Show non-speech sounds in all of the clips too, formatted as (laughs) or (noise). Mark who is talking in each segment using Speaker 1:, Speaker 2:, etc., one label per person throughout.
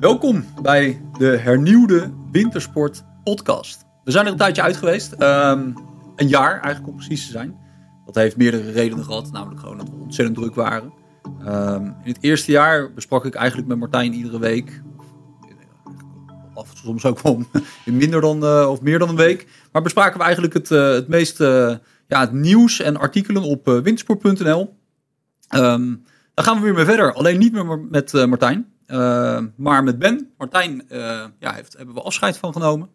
Speaker 1: Welkom bij de hernieuwde Wintersport podcast. We zijn er een tijdje uit geweest. Ehm, een jaar eigenlijk om precies te zijn. Dat heeft meerdere redenen gehad. Namelijk gewoon dat we ontzettend druk waren. Ehm, in het eerste jaar besprak ik eigenlijk met Martijn iedere week. Of soms ook wel (laughs) in minder dan eh, of meer dan een week. Maar bespraken we eigenlijk het, uh, het meeste ja, het nieuws en artikelen op wintersport.nl. Ehm, daar gaan we weer mee verder. Alleen niet meer met Martijn. Uh, maar met Ben, Martijn, uh, ja, heeft, hebben we afscheid van genomen.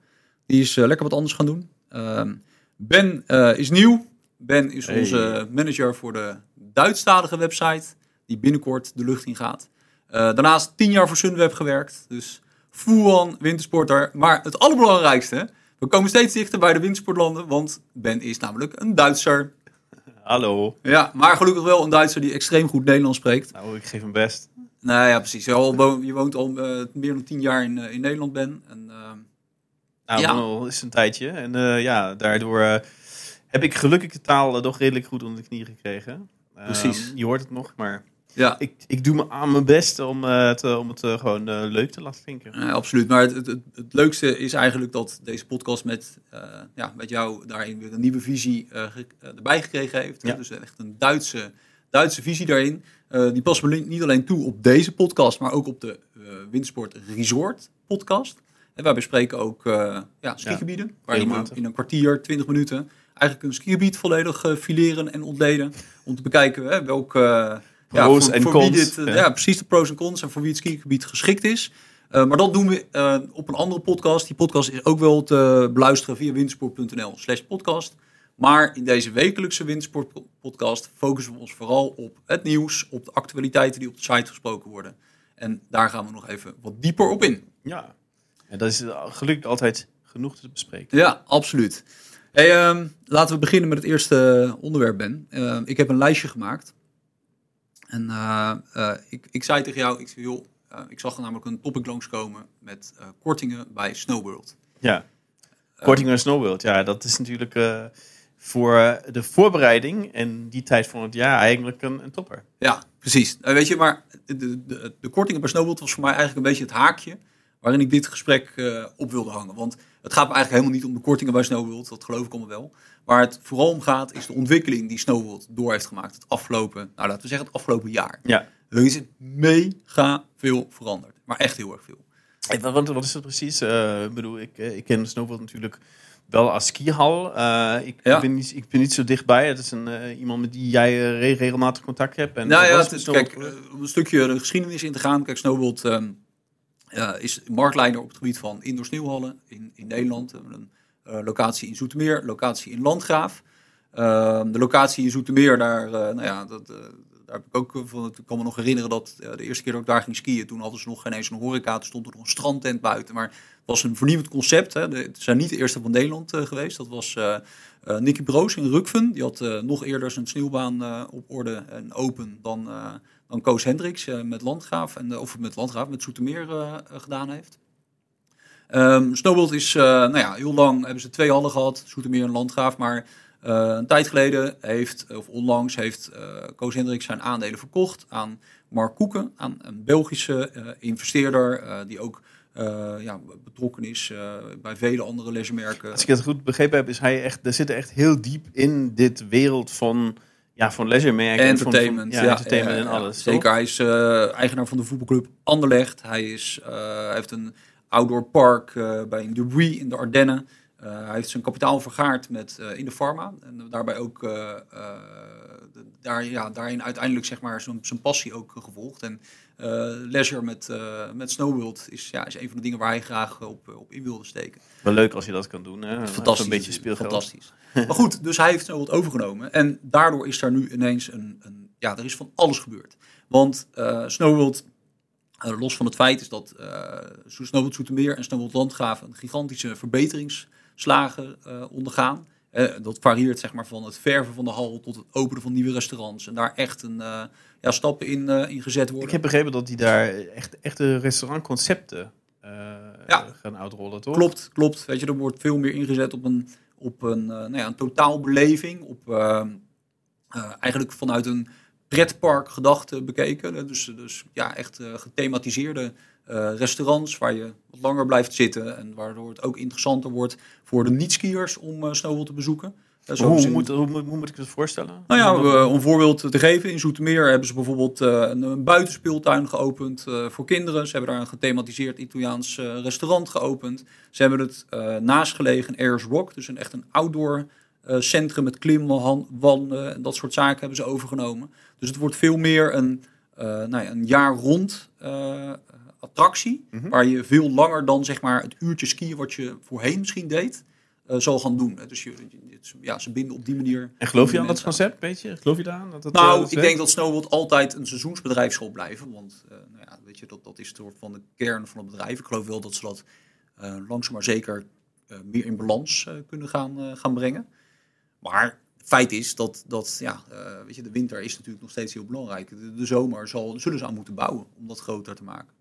Speaker 1: Die is uh, lekker wat anders gaan doen. Ehm, ben is nieuw. Ben is hey. onze manager voor de Duitsstalige website, die binnenkort de lucht in gaat. daarnaast tien jaar voor Sunweb gewerkt. Dus full wintersporter. Maar het allerbelangrijkste, we komen steeds dichter bij de wintersportlanden, want Ben is namelijk een Duitser.
Speaker 2: Hallo.
Speaker 1: Ja, maar gelukkig wel een Duitser die extreem goed Nederlands spreekt.
Speaker 2: Nou, ik geef hem best.
Speaker 1: Nou ja, precies. Je woont al uh, meer dan tien jaar in, uh, in Nederland ben. En, uh,
Speaker 2: nou, ja. al is een tijdje. En ja, daardoor heb ik gelukkig de taal toch redelijk goed onder de knie gekregen.
Speaker 1: Precies.
Speaker 2: je hoort het nog, maar ja. ik, ik doe me aan mijn best om, het, om het gewoon leuk te laten vinken.
Speaker 1: Ja, absoluut. Maar het, het, het, leukste is eigenlijk dat deze podcast met, ja, met jou daarin weer een nieuwe visie erbij gekregen heeft. Ja. Dus echt een Duitse, Duitse visie daarin. Uh, die passen we niet alleen toe op deze podcast, maar ook op de uh, Windsport Resort podcast. En wij bespreken ook uh, ja, skigebieden, ja, waarin we in een kwartier, 20 minuten eigenlijk een skigebied volledig fileren en ontleden. Om te bekijken hè, welke
Speaker 2: ja, voor, en voor cons. Wie dit,
Speaker 1: ja. ja. precies de pros en cons en voor wie het skigebied geschikt is. maar dat doen we op een andere podcast. Die podcast is ook wel te beluisteren via windsport.nl slash podcast. Maar in deze wekelijkse Windsport-podcast focussen we ons vooral op het nieuws, op de actualiteiten die op de site gesproken worden. En daar gaan we nog even wat dieper op in.
Speaker 2: Ja, en dat is gelukkig altijd genoeg te bespreken.
Speaker 1: Ja, absoluut. Hey, um, laten we beginnen met het eerste onderwerp, Ben. Uh, ik heb een lijstje gemaakt. En uh, uh, ik, ik zei tegen jou, ik, zei, joh, ik zag namelijk een topic langskomen met kortingen bij Snowworld.
Speaker 2: Ja, kortingen bij Snowworld. Ja, dat is natuurlijk voor de voorbereiding en die tijd van het jaar eigenlijk een, een topper.
Speaker 1: Ja, precies. Uh, weet je, maar de, de, de kortingen bij Snowboard was voor mij eigenlijk een beetje het haakje waarin ik dit gesprek uh, op wilde hangen. Want het gaat me eigenlijk helemaal niet om de kortingen bij Snowworld, dat geloof ik allemaal wel. Waar het vooral om gaat is de ontwikkeling die Snowworld door heeft gemaakt het afgelopen, nou laten we zeggen het afgelopen jaar.
Speaker 2: Ja.
Speaker 1: Er is mega veel veranderd, maar echt heel erg veel.
Speaker 2: Hey, wat, wat is dat precies? Uh, ik bedoel, ik, ik ken Snowworld natuurlijk wel als skihal. Uh, ik, ja. ben niet, ik ben niet zo dichtbij. Het is een, uh, iemand met die jij uh, regelmatig contact hebt. En
Speaker 1: nou ja, het is, kijk, om een stukje de geschiedenis in te gaan. Kijk, Snowboard um, is marktleider op het gebied van indoor sneeuwhallen in, in Nederland. Een locatie in Zoetermeer, locatie in Landgraaf. Ehm, de locatie in Zoetermeer, daar, nou ja, dat, daar heb ik ook van. Ik kan me nog herinneren dat de eerste keer dat ik daar ging skiën, toen hadden ze nog geen eens een horeca. Toen stond er nog een strandtent buiten. Maar was een vernieuwend concept. Hè. Het zijn niet de eerste van Nederland uh, geweest. Dat was uh, Nicky Broos in Rukven. Die had nog eerder zijn sneeuwbaan op orde en open dan, dan Koos Hendricks met Landgraaf. En, of met Landgraaf, met Zoetermeer gedaan heeft. Um, is, nou ja, heel lang hebben ze twee hallen gehad, Zoetermeer en Landgraaf. Maar een tijd geleden heeft, of onlangs, heeft Koos Hendricks zijn aandelen verkocht aan Mark Koeken, aan een Belgische investeerder die ook uh, ja, betrokken is uh, bij vele andere leisuremerken.
Speaker 2: Als ik het goed begrepen heb, is hij echt, er zit echt heel diep in dit wereld van, ja, van leisuremerken.
Speaker 1: Entertainment.
Speaker 2: En van, ja, entertainment en alles.
Speaker 1: Zeker, hij is uh, eigenaar van de voetbalclub Anderlecht. Hij, is, heeft een outdoor park bij De Brie in de Ardennen. Hij heeft zijn kapitaal vergaard met, in de pharma. En daarbij ook daar, ja, daarin uiteindelijk zeg maar, zijn, zijn passie ook gevolgd. En uh, leisure met, uh, met Snowworld is, ja, is een van de dingen waar hij graag op, op in wilde steken.
Speaker 2: Wel leuk als je dat kan doen. Hè?
Speaker 1: Fantastisch. Een beetje speelgeld. Fantastisch. maar goed, dus hij heeft Snowworld overgenomen. En daardoor is daar nu ineens een, een ja, er is van alles gebeurd. Want uh, Snowworld, los van het feit is dat Snowworld Zoetermeer en Snowworld Landgraaf een gigantische verbeteringsslagen ondergaan. Uh, dat varieert zeg maar, van het verven van de hal tot het openen van nieuwe restaurants. En daar echt een, uh, ja, stappen in, in gezet worden.
Speaker 2: Ik heb begrepen dat die daar echt echte restaurantconcepten ja. gaan uitrollen, toch?
Speaker 1: Klopt, klopt. Weet je, er wordt veel meer ingezet op een, op een, nou ja, een totaalbeleving. Op, eigenlijk vanuit een pretparkgedachte bekeken. Dus, dus ja, echt gethematiseerde restaurants waar je wat langer blijft zitten. En waardoor het ook interessanter wordt voor de niet-skiers om uh, Snowball te bezoeken.
Speaker 2: Hoe moet, hoe, moet, hoe, moet ik het voorstellen?
Speaker 1: Nou ja, om een voorbeeld te geven. In Zoetermeer hebben ze bijvoorbeeld een, een buitenspeeltuin geopend voor kinderen. Ze hebben daar een gethematiseerd Italiaans restaurant geopend. Ze hebben het naastgelegen Airs Rock, dus een echt een outdoor centrum met klimwanden en dat soort zaken hebben ze overgenomen. Dus het wordt veel meer een, nou ja, een jaar rond attractie, mhm. waar je veel langer dan zeg maar het uurtje skiën wat je voorheen misschien deed, uh, zal gaan doen. Dus je, ja, ze binden op die manier.
Speaker 2: En geloof je aan dat concept, beetje? Geloof je daar aan? Dat
Speaker 1: het, nou, uh, ik denk dat Snowboard altijd een seizoensbedrijf zal blijven, want uh, nou ja, weet je, dat, dat is het soort van de kern van het bedrijf. Ik geloof wel dat ze dat langzaam maar zeker meer in balans kunnen gaan, gaan brengen. Maar feit is dat, dat ja, weet je, de winter is natuurlijk nog steeds heel belangrijk. De, de zomer zal, zullen ze aan moeten bouwen om dat groter te maken.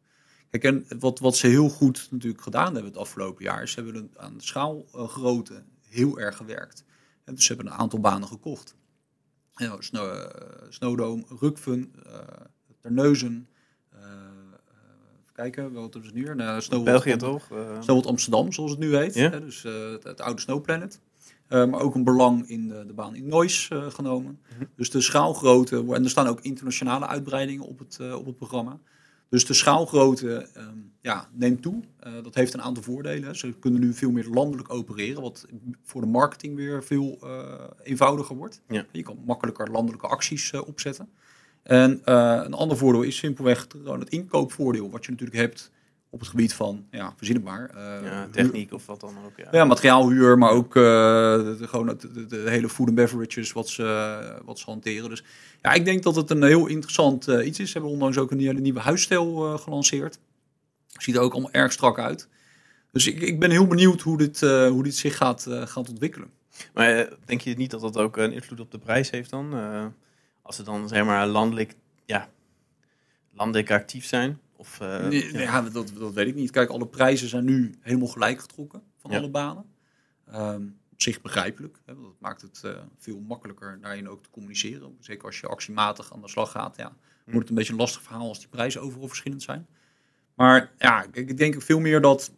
Speaker 1: Kijk, en wat, wat ze heel goed natuurlijk gedaan hebben het afgelopen jaar, is ze hebben aan de schaalgrootte heel erg gewerkt. En dus ze hebben een aantal banen gekocht. Ja, Snow, uh, Snowdome, Rukven, uh, Terneuzen, uh, kijken, wat hebben ze nu hier? Nou,
Speaker 2: België toch?
Speaker 1: Snowboard Amsterdam, zoals het nu heet. Dus het, het, oude Snowplanet. maar ook een belang in de, de baan in Noise genomen. Mhm. Dus de schaalgrootte, en er staan ook internationale uitbreidingen op het, op het programma. Dus de schaalgrootte ehm, ja, neemt toe. Uh, dat heeft een aantal voordelen. Ze kunnen nu veel meer landelijk opereren, wat voor de marketing weer veel uh, eenvoudiger wordt. Ja. Je kan makkelijker landelijke acties uh, opzetten. En een ander voordeel is simpelweg het inkoopvoordeel, wat je natuurlijk hebt op het gebied van, ja, het maar.
Speaker 2: ja, techniek of wat dan ook.
Speaker 1: Ja, ja materiaalhuur, maar ook de, de, gewoon de, de, hele food and beverages wat ze, wat ze hanteren. Dus ja, ik denk dat het een heel interessant uh, iets is. Ze hebben onlangs ook een hele nieuwe huisstijl gelanceerd. Ziet er ook allemaal erg strak uit. Dus ik, ik ben heel benieuwd hoe dit, hoe dit zich gaat, gaat ontwikkelen.
Speaker 2: Maar denk je niet dat dat ook een invloed op de prijs heeft dan? als ze dan zeg maar landelijk, ja, landelijk actief zijn? Of,
Speaker 1: nee, ja, ja dat, dat, weet ik niet. Kijk, alle prijzen zijn nu helemaal gelijk getrokken van alle banen. Um, op zich begrijpelijk. Hè, dat maakt het uh, veel makkelijker daarin ook te communiceren. Zeker als je actiematig aan de slag gaat, ja, wordt het een beetje een lastig verhaal als die prijzen overal verschillend zijn. Maar ja, ik denk veel meer dat,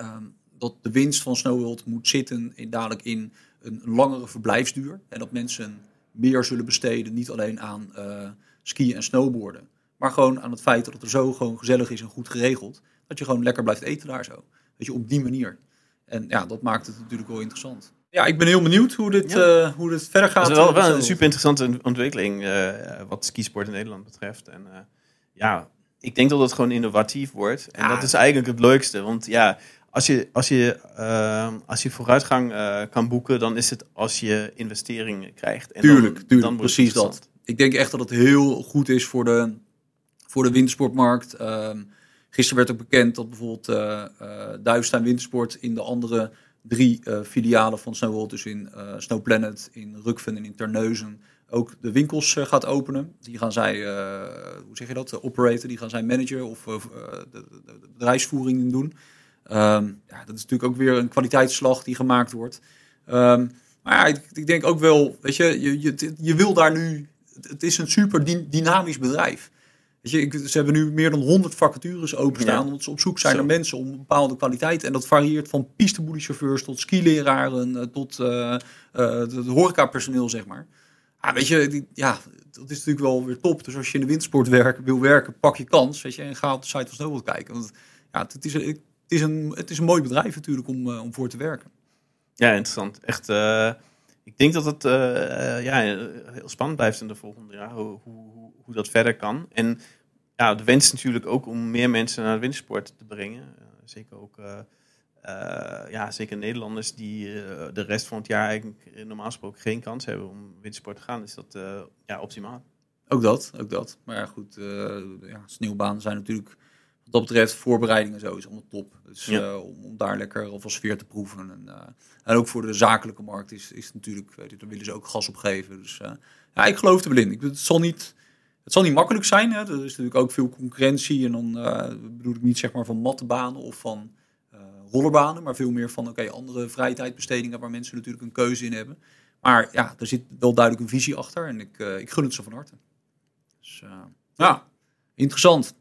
Speaker 1: um, dat de winst van Snowworld moet zitten in, dadelijk in een langere verblijfsduur. En dat mensen meer zullen besteden, niet alleen aan uh, skiën en snowboarden. Maar gewoon aan het feit dat het er zo gewoon gezellig is en goed geregeld. Dat je gewoon lekker blijft eten daar zo. Weet je, op die manier. En ja, dat maakt het natuurlijk wel interessant. Ja, ik ben heel benieuwd hoe dit, uh, hoe dit verder gaat.
Speaker 2: Het is wel, wel een super interessante ontwikkeling uh, wat skisport in Nederland betreft. En uh, ja, ik denk dat het gewoon innovatief wordt. En dat is eigenlijk het leukste. Want ja, als je, als je, als je vooruitgang kan boeken, dan is het als je investeringen krijgt.
Speaker 1: En tuurlijk, dan, tuurlijk dan precies dat. Ik denk echt dat het heel goed is voor de, voor de wintersportmarkt. Ehm, Gisteren werd ook bekend dat bijvoorbeeld uh, uh, Duivestein Wintersport in de andere drie uh, filialen van Snowworld, dus in uh, Snow Planet, in Rukven en in Terneuzen, ook de winkels gaat openen. Die gaan zij, hoe zeg je dat, de operator, die gaan zij manager of de, de, de, bedrijfsvoering doen. Um, ja, dat is natuurlijk ook weer een kwaliteitsslag die gemaakt wordt. Um, maar ja, ik, ik, denk ook wel, weet je, je, je, je wil daar nu, het is een super dynamisch bedrijf. Weet je, ze hebben nu meer dan 100 vacatures openstaan. Omdat ze op zoek zijn naar mensen om een bepaalde kwaliteit. En dat varieert van pisteboeliechauffeurs tot skileraren. Eh, tot uh, uh, horecapersoneel, zeg maar. Ah, weet je, ja, dat is natuurlijk wel weer top. Dus als je in de windsport werken, wil werken, pak je kans. Weet je, en ga op de site van Snowboard kijken. Want ja, het is, het is, een, het is een mooi bedrijf natuurlijk om, om voor te werken.
Speaker 2: Ja, interessant. Echt, ik denk dat het ja, heel spannend blijft in de volgende jaar. Hoe, hoe hoe dat verder kan. En ja, de wens natuurlijk ook om meer mensen naar de wintersport te brengen. Uh, zeker ook ja, zeker Nederlanders die de rest van het jaar eigenlijk normaal gesproken geen kans hebben om wintersport te gaan, is dat ja, optimaal.
Speaker 1: Ook dat, ook dat. Maar ja, goed, ja, sneeuwbanen zijn natuurlijk dat betreft voorbereidingen zo is allemaal top. Dus om, om, daar lekker alvast sfeer te proeven. En, en ook voor de zakelijke markt is, is natuurlijk, weet je, daar willen ze ook gas op geven. Dus ja, ik geloof er wel in. Ik, het zal niet het zal niet makkelijk zijn. Hè? Er is natuurlijk ook veel concurrentie. En dan bedoel ik niet zeg maar van mattebanen of van rollerbanen. Maar veel meer van oké, andere vrije tijdbestedingen waar mensen natuurlijk een keuze in hebben. Maar ja, er zit wel duidelijk een visie achter. En ik, ik gun het ze van harte. Dus, ja, interessant.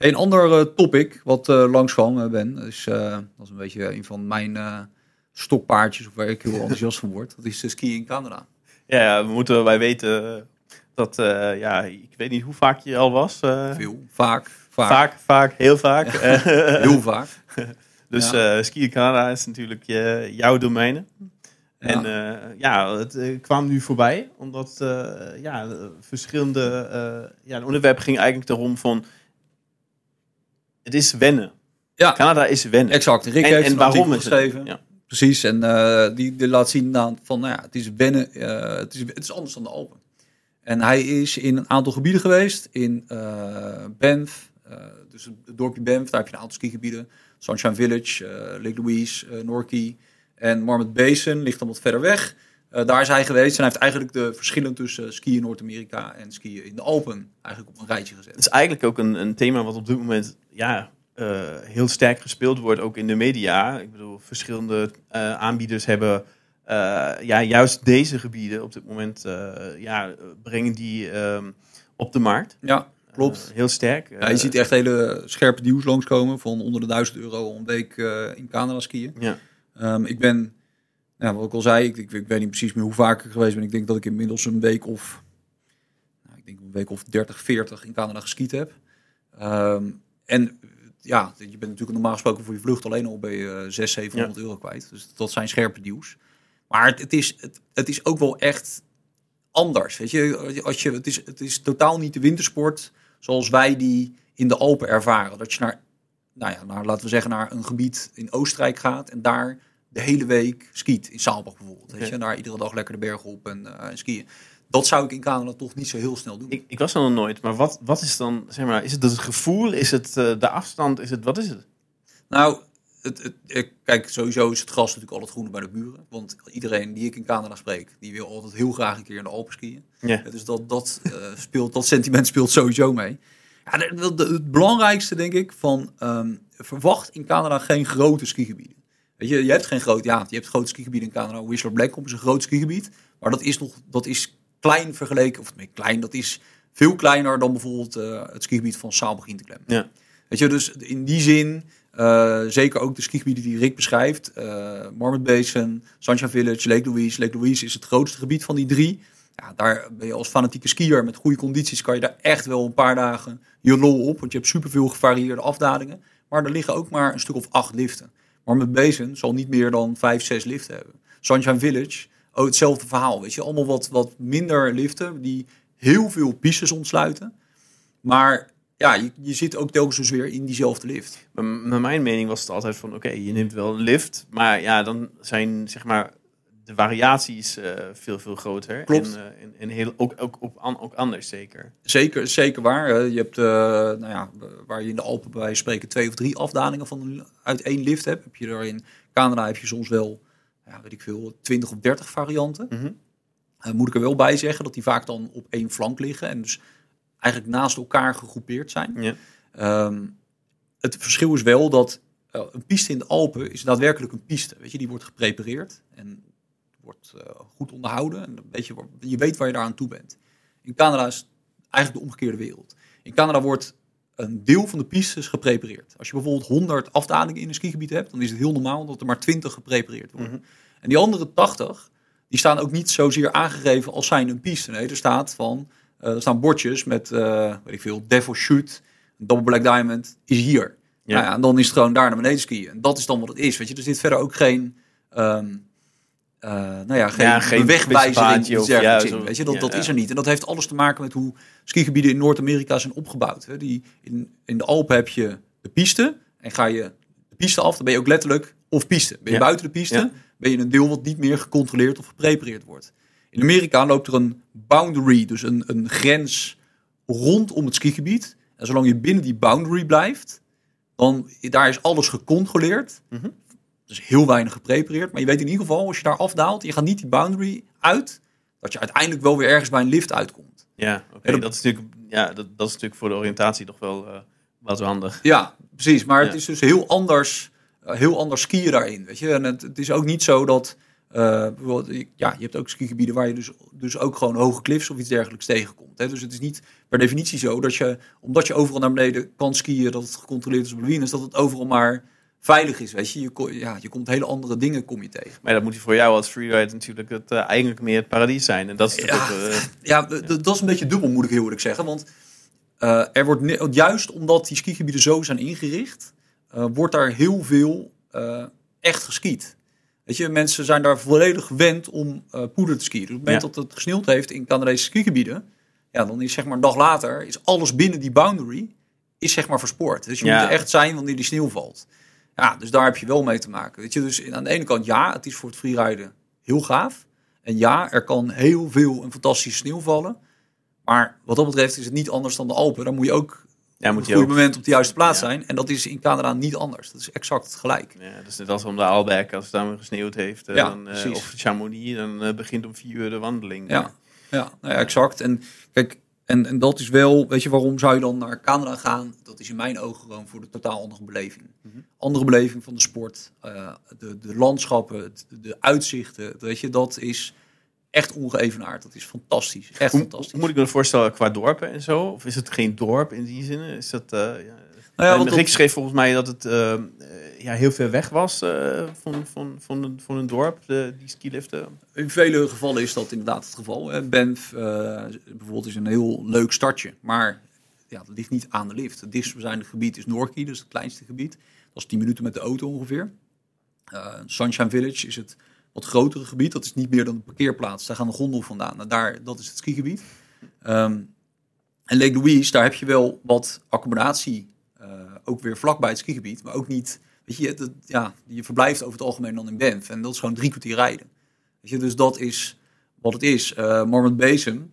Speaker 1: Een ander uh, topic wat uh, langskwam, Ben, is, dat is een beetje een van mijn stokpaardjes, of waar ik heel enthousiast van word. Dat is de ski in Canada.
Speaker 2: Ja, we moeten wij weten dat, ja, ik weet niet hoe vaak je al was.
Speaker 1: Veel, vaak, vaak.
Speaker 2: Vaak, vaak, heel vaak. (laughs)
Speaker 1: heel vaak. (laughs)
Speaker 2: dus ja. ski in Canada is natuurlijk jouw domein. En ja, uh, ja het uh, kwam nu voorbij, omdat uh, ja, verschillende... ja, het onderwerp ging eigenlijk erom van... Het is wennen.
Speaker 1: Ja.
Speaker 2: Canada is wennen.
Speaker 1: Exact. Rick
Speaker 2: en,
Speaker 1: heeft
Speaker 2: en waarom is
Speaker 1: geschreven.
Speaker 2: Ja.
Speaker 1: Precies, en die, die laat zien dan van, nou ja, het is wennen, het, is, het is anders dan de Alpen. En hij is in een aantal gebieden geweest, in Banff, dus het dorpje Banff, daar heb je een aantal skigebieden. Sunshine Village, Lake Louise, Norquay... En Marmot Basin ligt dan wat verder weg. Uh, daar is hij geweest en hij heeft eigenlijk de verschillen tussen skiën in Noord-Amerika en skiën in de Alpen eigenlijk op een rijtje gezet.
Speaker 2: Het is eigenlijk ook een, een thema wat op dit moment ja, uh, heel sterk gespeeld wordt, ook in de media. Ik bedoel, verschillende uh, aanbieders hebben ja, juist deze gebieden op dit moment ja, brengen die um, op de markt.
Speaker 1: Ja, klopt.
Speaker 2: heel sterk.
Speaker 1: Ja, je ziet echt hele scherpe deals langskomen van onder de 1000 euro een week in Canada skiën.
Speaker 2: Ja.
Speaker 1: Um, ik ben, nou, wat ik al zei, ik, ik, ik, weet niet precies meer hoe vaak ik geweest ben. Ik denk dat ik inmiddels een week of, nou, ik denk een week of 30, 40 in Canada geskiet heb. Um, en ja, je bent natuurlijk normaal gesproken voor je vlucht alleen al bij je 600, 700 ja. euro kwijt. Dus dat zijn scherpe deals. Maar het, het is, het, het, is ook wel echt anders. Weet je, als je, het, is, het is totaal niet de wintersport zoals wij die in de Alpen ervaren. Dat je naar nou ja, naar, laten we zeggen, naar een gebied in Oostenrijk gaat en daar de hele week skiet. In Saalbach bijvoorbeeld. Weet je? Daar iedere dag lekker de bergen op en, uh, en skiën. Dat zou ik in Canada toch niet zo heel snel doen.
Speaker 2: Ik, ik was er nog nooit, maar wat, wat is dan, zeg maar, is het het gevoel? Is het uh, de afstand? Is het, wat is het?
Speaker 1: Nou, het, het, kijk, sowieso is het gras natuurlijk altijd groener bij de buren. Want iedereen die ik in Canada spreek, die wil altijd heel graag een keer in de Alpen skiën.
Speaker 2: Ja.
Speaker 1: Dus dat, dat, uh, speelt, dat sentiment speelt sowieso mee. Ja, de, het belangrijkste denk ik van um, verwacht in Canada geen grote skigebieden. Weet je, je hebt geen groot, ja, je hebt grote skigebieden in Canada. Whistler Blackcomb is een groot skigebied, maar dat is nog, dat is klein vergeleken, of nee, klein, dat is veel kleiner dan bijvoorbeeld uh, het skigebied van Saalbach Interklem.
Speaker 2: Ja.
Speaker 1: Weet je, dus in die zin, uh, zeker ook de skigebieden die Rick beschrijft, uh, Marmot Basin, Sunshine Village, Lake Louise. Lake Louise is het grootste gebied van die drie. Ja, daar ben je als fanatieke skier met goede condities, kan je daar echt wel een paar dagen je lol op. Want je hebt superveel gevarieerde afdalingen. Maar er liggen ook maar een stuk of acht liften. Maar met Basin zal niet meer dan vijf, zes liften hebben. Sunshine Village, ook hetzelfde verhaal. Weet je, allemaal wat, wat minder liften die heel veel pistes ontsluiten. Maar ja, je, je zit ook telkens dus weer in diezelfde lift.
Speaker 2: Mijn mening was het altijd van, oké, je neemt wel een lift. Maar ja, dan zijn zeg maar de variatie is uh, veel, veel groter.
Speaker 1: Klopt.
Speaker 2: En, uh, en, en heel, ook, ook, op, ook anders zeker.
Speaker 1: Zeker, zeker waar. Je hebt, uh, nou ja, waar je in de Alpen bij spreken twee of drie afdalingen van uit één lift hebt. Heb je er in Canada heb je soms wel, ja, weet ik veel, 20 of 30 varianten.
Speaker 2: Mm
Speaker 1: -hmm. moet ik er wel bij zeggen dat die vaak dan op één flank liggen. En dus eigenlijk naast elkaar gegroepeerd zijn.
Speaker 2: Ja.
Speaker 1: Um, het verschil is wel dat een piste in de Alpen is daadwerkelijk een piste. Weet je, die wordt geprepareerd. En wordt uh, goed onderhouden. En weet je, je weet waar je daar aan toe bent. In Canada is eigenlijk de omgekeerde wereld. In Canada wordt een deel van de pistes geprepareerd. Als je bijvoorbeeld 100 afdalingen in een skigebied hebt, dan is het heel normaal dat er maar 20 geprepareerd worden.
Speaker 2: Mm -hmm.
Speaker 1: En die andere 80, die staan ook niet zozeer aangegeven als zijn een piste. Nee, er staat van, uh, er staan bordjes met, uh, weet ik veel, Devil Shoot, Double Black Diamond is hier.
Speaker 2: Ja.
Speaker 1: Nou ja, en dan is het gewoon daar naar beneden skiën. En dat is dan wat het is. Weet je, er zit verder ook geen. Um, uh, nou ja, geen,
Speaker 2: ja, geen
Speaker 1: wegwijzering
Speaker 2: of,
Speaker 1: of
Speaker 2: ja,
Speaker 1: in,
Speaker 2: zo,
Speaker 1: weet je, dat,
Speaker 2: ja,
Speaker 1: dat is er niet. En dat heeft alles te maken met hoe skigebieden in Noord-Amerika zijn opgebouwd. Hè. Die, in, in de Alpen heb je de piste en ga je de piste af, dan ben je ook letterlijk of piste. Ben je buiten de piste, ben je een deel wat niet meer gecontroleerd of geprepareerd wordt. In Amerika loopt er een boundary, dus een, een grens rondom het skigebied. En zolang je binnen die boundary blijft, dan daar is alles gecontroleerd.
Speaker 2: Mhm.
Speaker 1: Dus heel weinig geprepareerd. Maar je weet in ieder geval, als je daar afdaalt, je gaat niet die boundary uit, dat je uiteindelijk wel weer ergens bij een lift uitkomt.
Speaker 2: Ja, oké.
Speaker 1: Ja,
Speaker 2: dat- is natuurlijk, ja dat, dat is natuurlijk voor de oriëntatie toch wel eh wat handig.
Speaker 1: Ja, precies. Maar het is dus heel anders, eh, heel anders skiën daarin. Weet je? En het, het is ook niet zo dat je- ja, je hebt ook skigebieden waar je dus, dus ook gewoon hoge cliffs of iets dergelijks tegenkomt. Hè? Dus het is niet per definitie zo dat je, omdat je overal naar beneden kan skiën, dat het gecontroleerd is op lawines, dat het overal maar veilig is. Weet je, je, ja, je komt hele andere dingen kom je tegen.
Speaker 2: Maar dat moet voor jou als freerider natuurlijk het, eh, eigenlijk meer het paradies zijn. En dat is
Speaker 1: Ja.
Speaker 2: ook, eh,
Speaker 1: Ja, dat is een beetje dubbel, moet ik heel eerlijk zeggen. Want eh, er wordt juist omdat die skigebieden zo zijn ingericht, wordt daar heel veel echt geskiet. Weet je, mensen zijn daar volledig gewend om poeder te skiën. Dus op het moment dat het gesneeuwd heeft in Canadese skigebieden, ja, dan is zeg maar een dag later, is alles binnen die boundary, is zeg maar verspoord. Dus je moet er echt zijn wanneer die sneeuw valt. Ja, dus daar heb je wel mee te maken. Weet je, dus aan de ene kant ja, het is voor het freeriden heel gaaf. En ja, er kan heel veel en fantastische sneeuw vallen. Maar wat dat betreft is het niet anders dan de Alpen. Daar moet je ook
Speaker 2: ja,
Speaker 1: op
Speaker 2: moet
Speaker 1: het
Speaker 2: je
Speaker 1: goede moment op de juiste plaats
Speaker 2: Ja.
Speaker 1: zijn. En dat is in Canada niet anders. Dat is exact gelijk.
Speaker 2: Ja, dat is net als om de Aalberg, als het daar gesneeuwd heeft. eh,
Speaker 1: Ja,
Speaker 2: dan,
Speaker 1: precies.
Speaker 2: of Chamonix, dan eh, begint om vier uur de wandeling.
Speaker 1: Ja, ja, nou ja exact. En kijk, en, en dat is wel, weet je, waarom zou je dan naar Canada gaan? Dat is in mijn ogen gewoon voor de totaal andere beleving.
Speaker 2: Mhm.
Speaker 1: Andere beleving van de sport, eh, de, de landschappen, de uitzichten, weet je, dat is echt ongeëvenaard. Dat is fantastisch, echt
Speaker 2: Hoe,
Speaker 1: fantastisch.
Speaker 2: hoe moet ik me voorstellen qua dorpen en zo? Of is het geen dorp in die zin? Is dat, eh ja.
Speaker 1: Nou ja,
Speaker 2: Rick
Speaker 1: dat-
Speaker 2: schreef volgens mij dat het eh, ja, heel ver weg was eh, van, van, van, van een dorp, de, die skiliften.
Speaker 1: In vele gevallen is dat inderdaad het geval. hè. Banff eh, bijvoorbeeld is een heel leuk startje, maar ja, dat ligt niet aan de lift. Het dichtstbijzijnde gebied is Norquay, dus het kleinste gebied. Dat is 10 minuten met de auto ongeveer. Eh, Sunshine Village is het wat grotere gebied. Dat is niet meer dan een parkeerplaats. Daar gaan de gondel vandaan. Nou, daar, dat is het skigebied. Ehm, en Lake Louise, daar heb je wel wat accommodatie, ook weer vlakbij het skigebied, maar ook niet. Je, ja, je verblijft over het algemeen dan in Banff en dat is gewoon drie kwartier rijden. Dus dat is wat het is. Eh Mormont Basin,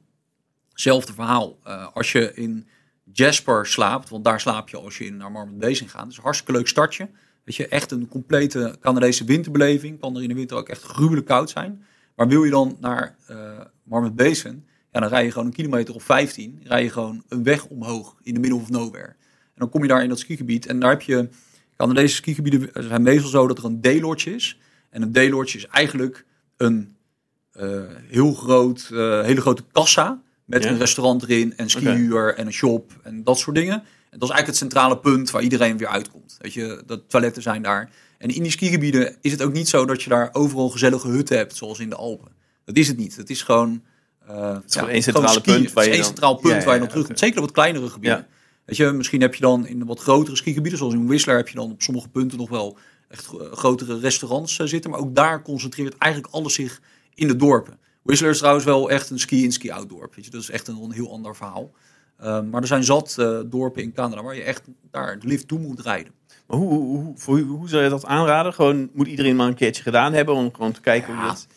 Speaker 1: hetzelfde verhaal. Eh, als je in Jasper slaapt, want daar slaap je als je naar Mormont Basin gaat. Dus een hartstikke leuk startje. Weet je, echt een complete Canadese winterbeleving. Kan er in de winter ook echt gruwelijk koud zijn. Maar wil je dan naar eh Marmot Basin, ja, dan rij je gewoon een kilometer of 15, rij je gewoon een weg omhoog in de middle of nowhere. En dan kom je daar in dat skigebied en daar heb je, Canadese skigebieden zijn meestal zo dat er een daylodge is. En een daylodge is eigenlijk een eh, heel groot, eh, hele grote kassa met
Speaker 2: Ja.
Speaker 1: een restaurant erin en skihuur en een shop en dat soort dingen. En dat is eigenlijk het centrale punt waar iedereen weer uitkomt. Weet je, de toiletten zijn daar. En in die skigebieden is het ook niet zo dat je daar overal gezellige hutten hebt, zoals in de Alpen. Dat is het niet. Het is gewoon... eh,
Speaker 2: is gewoon één centrale
Speaker 1: skiën.
Speaker 2: punt waar
Speaker 1: Het
Speaker 2: je dan-
Speaker 1: centraal punt
Speaker 2: Ja,
Speaker 1: waar je dan terugkomt. Zeker op wat kleinere gebieden. Weet je, misschien heb je dan in de wat grotere skigebieden, zoals in Whistler, heb je dan op sommige punten nog wel echt gro- grotere restaurants eh, zitten. Maar ook daar concentreert eigenlijk alles zich in de dorpen. Whistler is trouwens wel echt een ski-in, ski-out dorp. Weet je, dat is echt een, een heel ander verhaal. Eh, maar er zijn zat eh, dorpen in Canada waar je echt daar de lift toe moet rijden.
Speaker 2: Maar hoe, hoe, hoe, hoe zou je dat aanraden? Gewoon, moet iedereen maar een keertje gedaan hebben om gewoon te kijken hoe
Speaker 1: Ja.
Speaker 2: dat...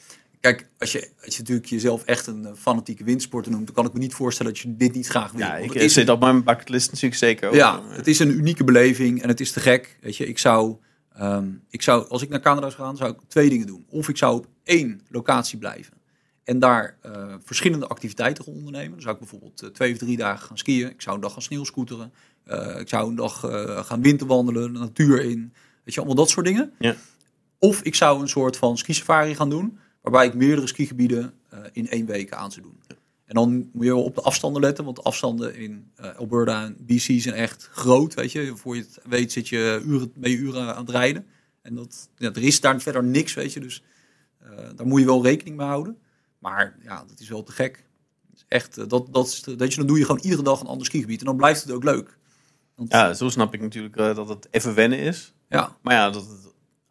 Speaker 1: Kijk, als je, als je natuurlijk jezelf echt een eh, fanatieke windsporter noemt, dan kan ik me niet voorstellen dat je dit niet graag wil.
Speaker 2: Ja, ik
Speaker 1: het is
Speaker 2: zit op mijn bucketlist natuurlijk zeker.
Speaker 1: Ja, het is een unieke beleving en het is te gek. Weet je, ik zou, ehm, ik zou, als ik naar Canada zou gaan, zou ik twee dingen doen. Of ik zou op één locatie blijven en daar eh, verschillende activiteiten gaan ondernemen. Dan zou ik bijvoorbeeld eh, twee of drie dagen gaan skiën. Ik zou een dag gaan sneeuwscooteren. Eh, ik zou een dag gaan winterwandelen, de natuur in. Weet je, allemaal dat soort dingen.
Speaker 2: Ja.
Speaker 1: Of ik zou een soort van skisafari gaan doen, waarbij ik meerdere skigebieden eh, in één week aan zou doen. En dan moet je wel op de afstanden letten, want de afstanden in eh, Alberta en BC zijn echt groot. Weet je, voor je het weet zit je uren, je uren aan het rijden. En dat, ja, er is daar verder niks, weet je. Dus eh, daar moet je wel rekening mee houden. Maar ja, dat is wel te gek. Echt, eh, dat, dat is, weet je, dan doe je gewoon iedere dag een ander skigebied. En dan blijft het ook leuk. Want,
Speaker 2: Ja, zo snap ik natuurlijk dat het even wennen is.
Speaker 1: ja.
Speaker 2: Maar ja, dat het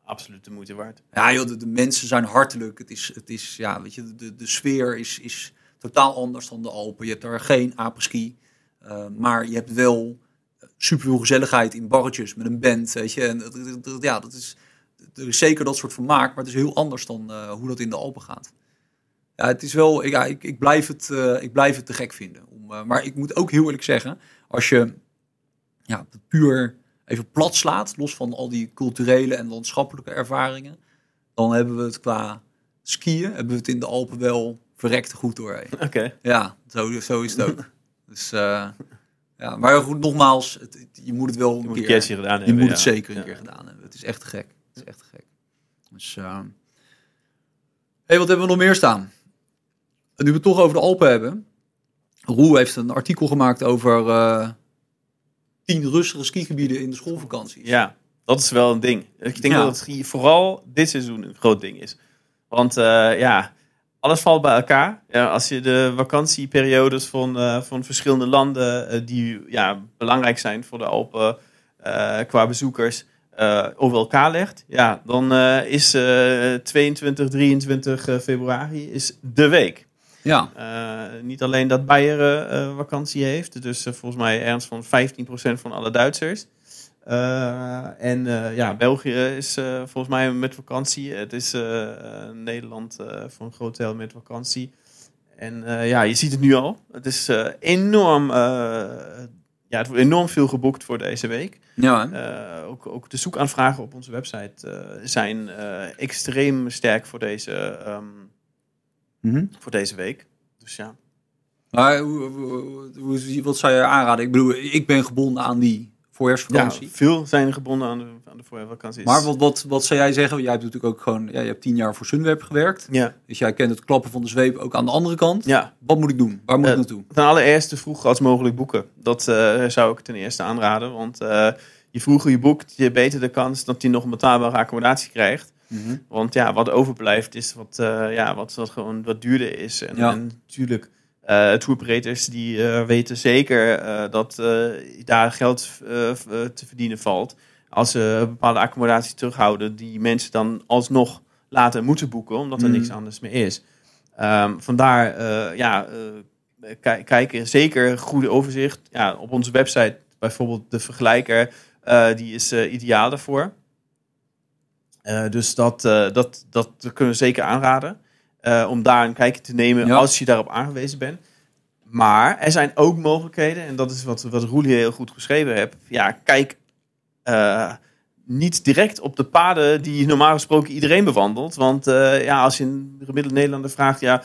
Speaker 2: absoluut de moeite waard.
Speaker 1: Ja, joh, de, mensen zijn hartelijk. Het is, het is ja, weet je, de, de sfeer is, is totaal anders dan de Alpen. Je hebt daar geen apreski, eh, maar je hebt wel superveel gezelligheid in barretjes met een band, weet je. En ja, dat is, er is zeker dat soort vermaak, maar het is heel anders dan eh, hoe dat in de Alpen gaat. Ja, het is wel, ja, ik, ik, blijf het, eh, ik blijf het te gek vinden. Om, eh, maar ik moet ook heel eerlijk zeggen, als je ja, puur even plat slaat, los van al die culturele en landschappelijke ervaringen, dan hebben we het qua skiën, hebben we het in de Alpen wel verrekte goed doorheen.
Speaker 2: Oké.
Speaker 1: Ja, zo, zo is het ook. dus, eh, ja, maar goed, nogmaals, het, het- je moet het wel een
Speaker 2: Je moet
Speaker 1: keer,
Speaker 2: gedaan
Speaker 1: je
Speaker 2: hebben.
Speaker 1: moet het zeker een
Speaker 2: Ja.
Speaker 1: keer gedaan hebben. Het is echt gek. Het is echt gek. Dus, eh, hey, wat hebben we nog meer staan? Nu we het toch over de Alpen hebben. Roel heeft een artikel gemaakt over uh, tien rustige skigebieden in de schoolvakanties.
Speaker 2: Ja, dat is wel een ding. Ik denk dat het vooral dit seizoen een groot ding is. Want uh, ja, alles valt bij elkaar. Ja, als je de vakantieperiodes van, uh, van verschillende landen die ja, belangrijk zijn voor de Alpen qua bezoekers over elkaar legt, ja, dan is 22, 23 februari is de week.
Speaker 1: Ja.
Speaker 2: Uh, niet alleen dat Beieren uh, vakantie heeft, dus uh, volgens mij ergens van 15% van alle Duitsers. en ja, België is volgens mij met vakantie. Het is Nederland voor een groot deel met vakantie. En ja, je ziet het nu al. Het is enorm, ja, het wordt enorm veel geboekt voor deze week.
Speaker 1: Ja.
Speaker 2: ook, ook de zoekaanvragen op onze website zijn extreem sterk voor deze. Um, Mhm. voor deze week. Dus ja.
Speaker 1: Maar hoe, hoe, wat zou je aanraden? Ik bedoel, ik ben gebonden aan die voorjaarsvakantie.
Speaker 2: Ja, veel zijn gebonden aan de, aan de voorjaarsvakantie.
Speaker 1: Maar wat, wat, wat zou jij zeggen? Jij hebt natuurlijk ook gewoon, ja, je hebt tien jaar voor Sunweb gewerkt.
Speaker 2: Ja.
Speaker 1: Dus jij kent het klappen van de zweep ook aan de andere kant.
Speaker 2: Ja.
Speaker 1: Wat moet ik doen? Waar moet uh, ik naartoe?
Speaker 2: Ten allereerste vroeg als mogelijk boeken. Dat uh, zou ik ten eerste aanraden. Want uh, je vroeger je boekt, je beter de kans dat je nog een betaalbare accommodatie krijgt. Mhm. Want ja, wat overblijft is wat, uh, ja, wat, wat gewoon wat duurder is. En, ja. en natuurlijk, uh, touroperators die uh, weten zeker dat daar geld te verdienen valt. Als ze een bepaalde accommodatie terughouden, die mensen dan alsnog laten moeten boeken, omdat er mm. niks anders meer is. Um, vandaar, ja, kijken zeker goede overzicht. Ja, op onze website bijvoorbeeld de vergelijker, die is ideaal daarvoor. Uh, dus dat, uh, dat, dat kunnen we zeker aanraden. Uh, om daar een kijkje te nemen ja. als je daarop aangewezen bent. Maar er zijn ook mogelijkheden, en dat is wat, wat Roelie heel goed geschreven heeft. Ja, kijk niet direct op de paden die normaal gesproken iedereen bewandelt. Want ja, als je een gemiddelde Nederlander vraagt, ja,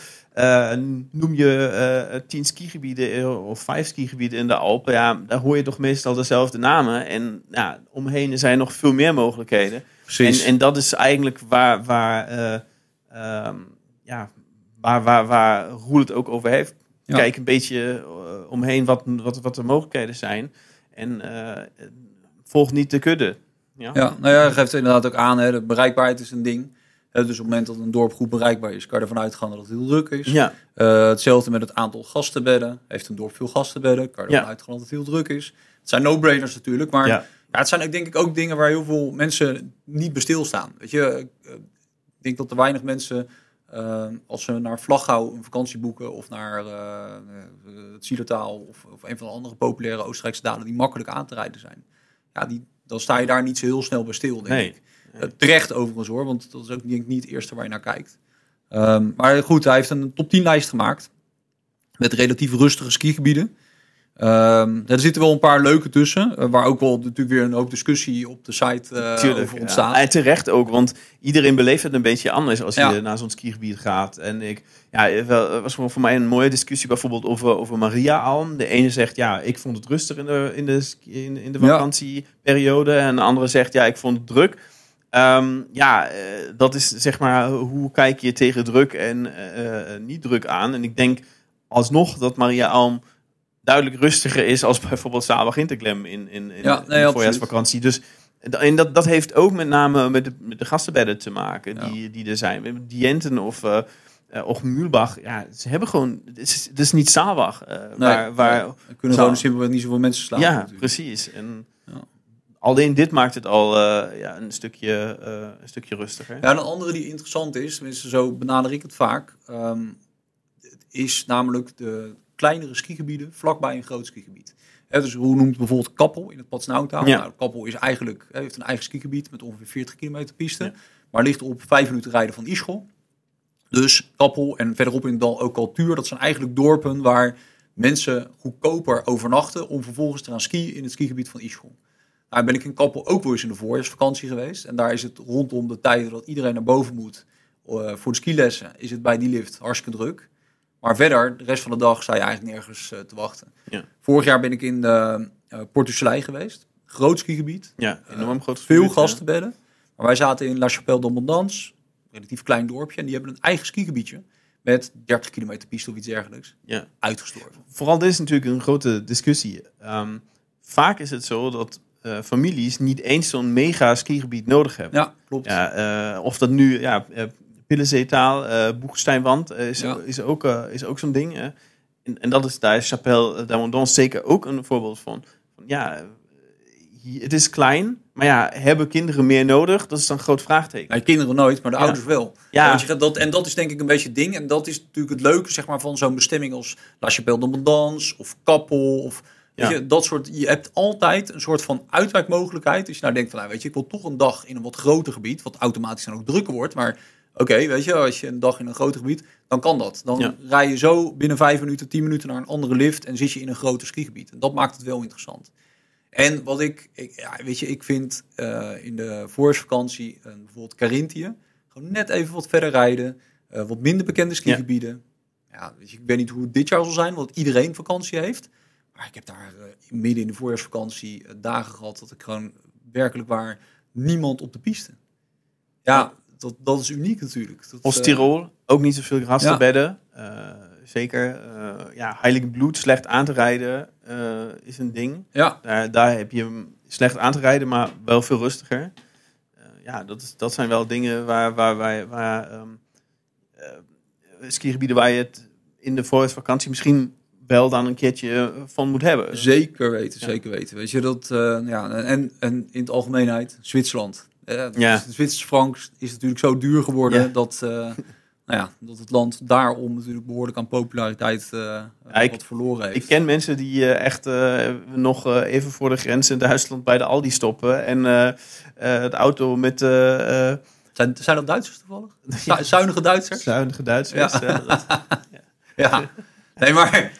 Speaker 2: noem je tien skigebieden of vijf skigebieden in de Alpen, ja, daar hoor je toch meestal dezelfde namen. En ja, omheen zijn nog veel meer mogelijkheden. En, en dat is eigenlijk waar, waar, uh, um, ja, waar, waar, waar Roel het ook over heeft. Kijk een beetje uh, omheen wat, wat, wat de mogelijkheden zijn. En uh, volg niet de kudde.
Speaker 1: Ja, ja nou ja, geeft inderdaad ook aan. Hè, de bereikbaarheid is een ding. dus op het moment dat een dorp goed bereikbaar is, kan je ervan uitgaan dat het heel druk is.
Speaker 2: Ja.
Speaker 1: Uh, hetzelfde met het aantal gastenbedden. Heeft een dorp veel gastenbedden, kan je ervan ja. uitgaan dat het heel druk is. Het zijn no-brainers natuurlijk, maar ja. Het zijn ook denk ik ook dingen waar heel veel mensen niet bij stilstaan. Weet je, ik denk dat er weinig mensen, uh, als ze naar Vlaggouw een vakantie boeken of naar uh, het Zielertaal of, of, een van de andere populaire Oostenrijkse dalen die makkelijk aan te rijden zijn. Ja, die, dan sta je daar niet zo heel snel bij stil, denk
Speaker 2: nee.
Speaker 1: ik. Uh, terecht overigens hoor, want dat is ook denk ik niet het eerste waar je naar kijkt. Um, maar goed, hij heeft een top 10 lijst gemaakt met relatief rustige skigebieden. Um, er zitten wel een paar leuke tussen, uh, waar ook wel natuurlijk weer een hoop discussie op de site uh, Tuurlijk, over ontstaat.
Speaker 2: Ja. En terecht ook, want iedereen beleeft het een beetje anders als ja. je naar zo'n skigebied gaat. En ik, ja, wel, was voor mij een mooie discussie bijvoorbeeld over, over Maria Alm. De ene zegt, ja, ik vond het rustig in de, in de, in, in de vakantieperiode. Ja. En de andere zegt, ja, ik vond het druk. Um, ja, uh, dat is zeg maar, hoe kijk je tegen druk en niet druk aan? En ik denk alsnog dat Maria Alm duidelijk rustiger is als bijvoorbeeld Sabach Interglem in, in, in,
Speaker 1: ja, nee,
Speaker 2: in de voorjaarsvakantie. Dus en dat, dat heeft ook met name met de, met de gastenbedden te maken die, ja. die er zijn. Dienten of, uh, of Mühlbach, ja, ze hebben gewoon, het is, het is niet Sabach. Uh, nee, waar, waar,
Speaker 1: nee. Kunnen gewoon simpelweg niet zoveel mensen slaan.
Speaker 2: Ja, natuurlijk. precies. En ja. alleen dit maakt het al ja, een, stukje, een stukje rustiger.
Speaker 1: Ja, een andere die interessant is, tenminste zo benader ik het vaak, um, is namelijk de kleinere skigebieden vlakbij een groot skigebied. He, dus hoe noemt bijvoorbeeld Kappel in het Patsnauwtaal? Ja. Nou, Kappel is eigenlijk, heeft een eigen skigebied met ongeveer 40 kilometer piste, ja. maar ligt op vijf minuten rijden van Ischel. Dus Kappel en verderop in het dal ook Cultuur, dat zijn eigenlijk dorpen waar mensen goedkoper overnachten om vervolgens te gaan skiën in het skigebied van Ischel. Nou ben ik in Kappel ook wel eens in de voorjaarsvakantie geweest. En daar is het rondom de tijden dat iedereen naar boven moet uh, voor de skilessen, is het bij die lift hartstikke druk. Maar verder, de rest van de dag sta je eigenlijk nergens uh, te wachten.
Speaker 2: Ja.
Speaker 1: Vorig jaar ben ik in de uh, geweest. Groot skigebied.
Speaker 2: Ja, enorm groot
Speaker 1: Veel gastenbedden. Maar wij zaten in La Chapelle d'Abondance. relatief klein dorpje. En die hebben een eigen skigebiedje met 30 kilometer piste of iets dergelijks.
Speaker 2: Ja.
Speaker 1: Uitgestorven.
Speaker 2: Vooral dit is natuurlijk een grote discussie. Ehm, vaak is het zo dat uh, families niet eens zo'n mega skigebied nodig hebben.
Speaker 1: Ja, klopt.
Speaker 2: Ja, uh, of dat nu, ja, uh, Pillenzeetaal, uh, Boegsteinwand is,
Speaker 1: Ja.
Speaker 2: is ook, is ook zo'n ding. en, en dat is, daar is Chapelle d'Amondon zeker ook een voorbeeld van. van ja, het is klein, maar ja, hebben kinderen meer nodig? Dat is dan een groot vraagteken.
Speaker 1: Nou, kinderen nooit, maar de
Speaker 2: Ja.
Speaker 1: ouders wel.
Speaker 2: Ja.
Speaker 1: Want je gaat dat, en dat is denk ik een beetje het ding. En dat is natuurlijk het leuke zeg maar, van zo'n bestemming als La Chapelle de Mondans of Kappel. Of,
Speaker 2: Ja.
Speaker 1: je, dat soort, je hebt altijd een soort van uitwijkmogelijkheid. Dus je nou denkt van, nou, weet je, ik wil toch een dag in een wat groter gebied. Wat automatisch dan ook drukker wordt. Maar oké, weet je, als je een dag in een groter gebied, dan kan dat. Dan
Speaker 2: Ja.
Speaker 1: rij je zo binnen vijf minuten, tien minuten naar een andere lift. En zit je in een groter skigebied. En dat maakt het wel interessant. En wat ik, ik ja, weet je, ik vind eh, in de voorjaarsvakantie eh, bijvoorbeeld Carinthië, gewoon net even wat verder rijden, eh, wat minder bekende skigebieden. Ja. weet je, ik weet niet hoe het dit jaar zal zijn, want iedereen vakantie heeft. Maar ik heb daar midden in de voorjaarsvakantie dagen gehad dat ik gewoon werkelijk waar niemand op de piste. Ja, dat, dat is uniek natuurlijk. Dat, eh,
Speaker 2: Oost-Tirol, ook niet zoveel rasterbedden. Eh, zeker, eh ja, Heilig Bloed, slecht aan te rijden, eh, is een ding.
Speaker 1: ja,
Speaker 2: Daar, daar heb je hem slecht aan te rijden, maar wel veel rustiger. Eh, ja, dat, is, dat zijn wel dingen waar, waar, waar, waar ehm, eh, skigebieden waar je het in de voorjaarsvakantie misschien wel dan een keertje van moet hebben.
Speaker 1: Zeker weten,
Speaker 2: Ja.
Speaker 1: zeker weten. Weet je dat, eh, ja, en, en in het algemeenheid, Zwitserland. Eh,
Speaker 2: Ja.
Speaker 1: De Zwitserse frank is natuurlijk zo duur geworden
Speaker 2: Ja.
Speaker 1: dat, eh, (laughs) nou ja, dat het land daarom natuurlijk behoorlijk aan populariteit
Speaker 2: ik-
Speaker 1: wat verloren heeft.
Speaker 2: Ik ken mensen die echt nog even voor de grens in Duitsland bij de Aldi stoppen en de auto met
Speaker 1: zijn, zijn dat Duitsers toevallig? (laughs) Zu- Zuinige Duitsers?
Speaker 2: zuinige Duitsers.
Speaker 1: Ja.
Speaker 2: dat- (laughs)
Speaker 1: Ja. Nee, maar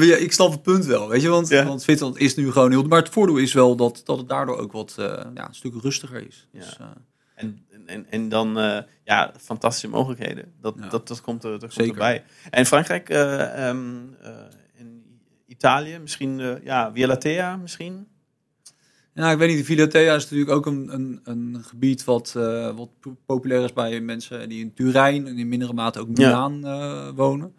Speaker 1: ja, ik snap het punt wel, weet je, want,
Speaker 2: Ja.
Speaker 1: want Zwitserland is nu gewoon heel... Maar het voordeel is wel dat, dat het daardoor ook wat eh, ja, een stuk rustiger is.
Speaker 2: Ja.
Speaker 1: Dus, eh,
Speaker 2: En, en, en dan, eh, ja, fantastische mogelijkheden. Dat,
Speaker 1: Ja.
Speaker 2: dat, dat komt, er, dat komt
Speaker 1: Zeker.
Speaker 2: erbij. En Frankrijk, eh, in Italië, misschien, ja, Via Latea misschien.
Speaker 1: Ja, ik weet niet. Villatea is natuurlijk ook een, een, een gebied wat, wat po- populair is bij mensen die in Turijn en in mindere mate ook
Speaker 2: Ja.
Speaker 1: Milaan eh, wonen.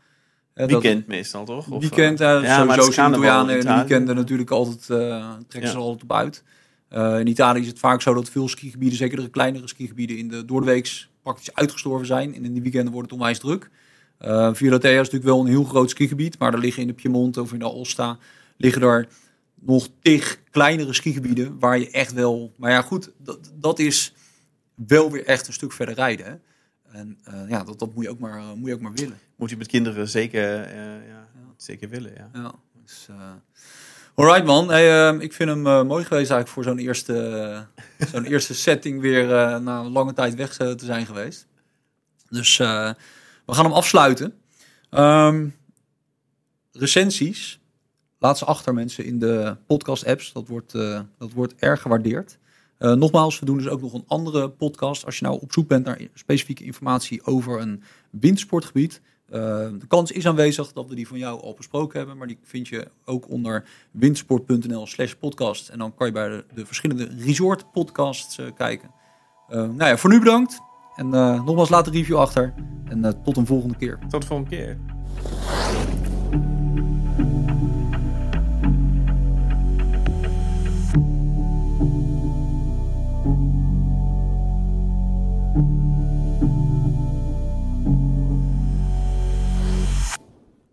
Speaker 1: Eh, dat-
Speaker 2: Weekend meestal, toch? Of,
Speaker 1: weekend,
Speaker 2: eh,
Speaker 1: ja,
Speaker 2: ja, maar
Speaker 1: sowieso zijn Italianen
Speaker 2: in
Speaker 1: en de
Speaker 2: Italië.
Speaker 1: weekenden natuurlijk altijd, eh trekken ze er altijd op uit. Eh, in Italië is het vaak zo dat veel skigebieden, zeker de kleinere skigebieden, in de doordeweeks praktisch uitgestorven zijn. En in die weekenden wordt het onwijs druk. Eh Via is natuurlijk wel een heel groot skigebied, maar er liggen in de Piemonte of in de Aosta liggen er nog tig kleinere skigebieden waar je echt wel... Maar ja, goed, dat, dat is wel weer echt een stuk verder rijden. Hè? En eh, ja, dat, dat moet, je ook maar, moet je ook maar willen.
Speaker 2: Moet je met kinderen zeker, eh, ja, zeker willen, ja.
Speaker 1: Ja, dus, eh alright man, hey, eh, ik vind hem eh, mooi geweest eigenlijk voor zo'n eerste, (laughs) zo'n eerste setting weer na een lange tijd weg te zijn geweest. Dus we gaan hem afsluiten. Ehm, recensies, laat ze achter mensen in de podcast apps, dat wordt, dat wordt erg gewaardeerd. Nogmaals, we doen dus ook nog een andere podcast. Als je nou op zoek bent naar specifieke informatie over een windsportgebied, de kans is aanwezig dat we die van jou al besproken hebben, maar die vind je ook onder windsport.nl slash podcast. En dan kan je bij de, de verschillende resort podcasts eh, kijken. Eh, nou ja, voor nu bedankt. En eh, nogmaals, laat een review achter. En eh, tot een volgende keer.
Speaker 2: Tot de volgende keer.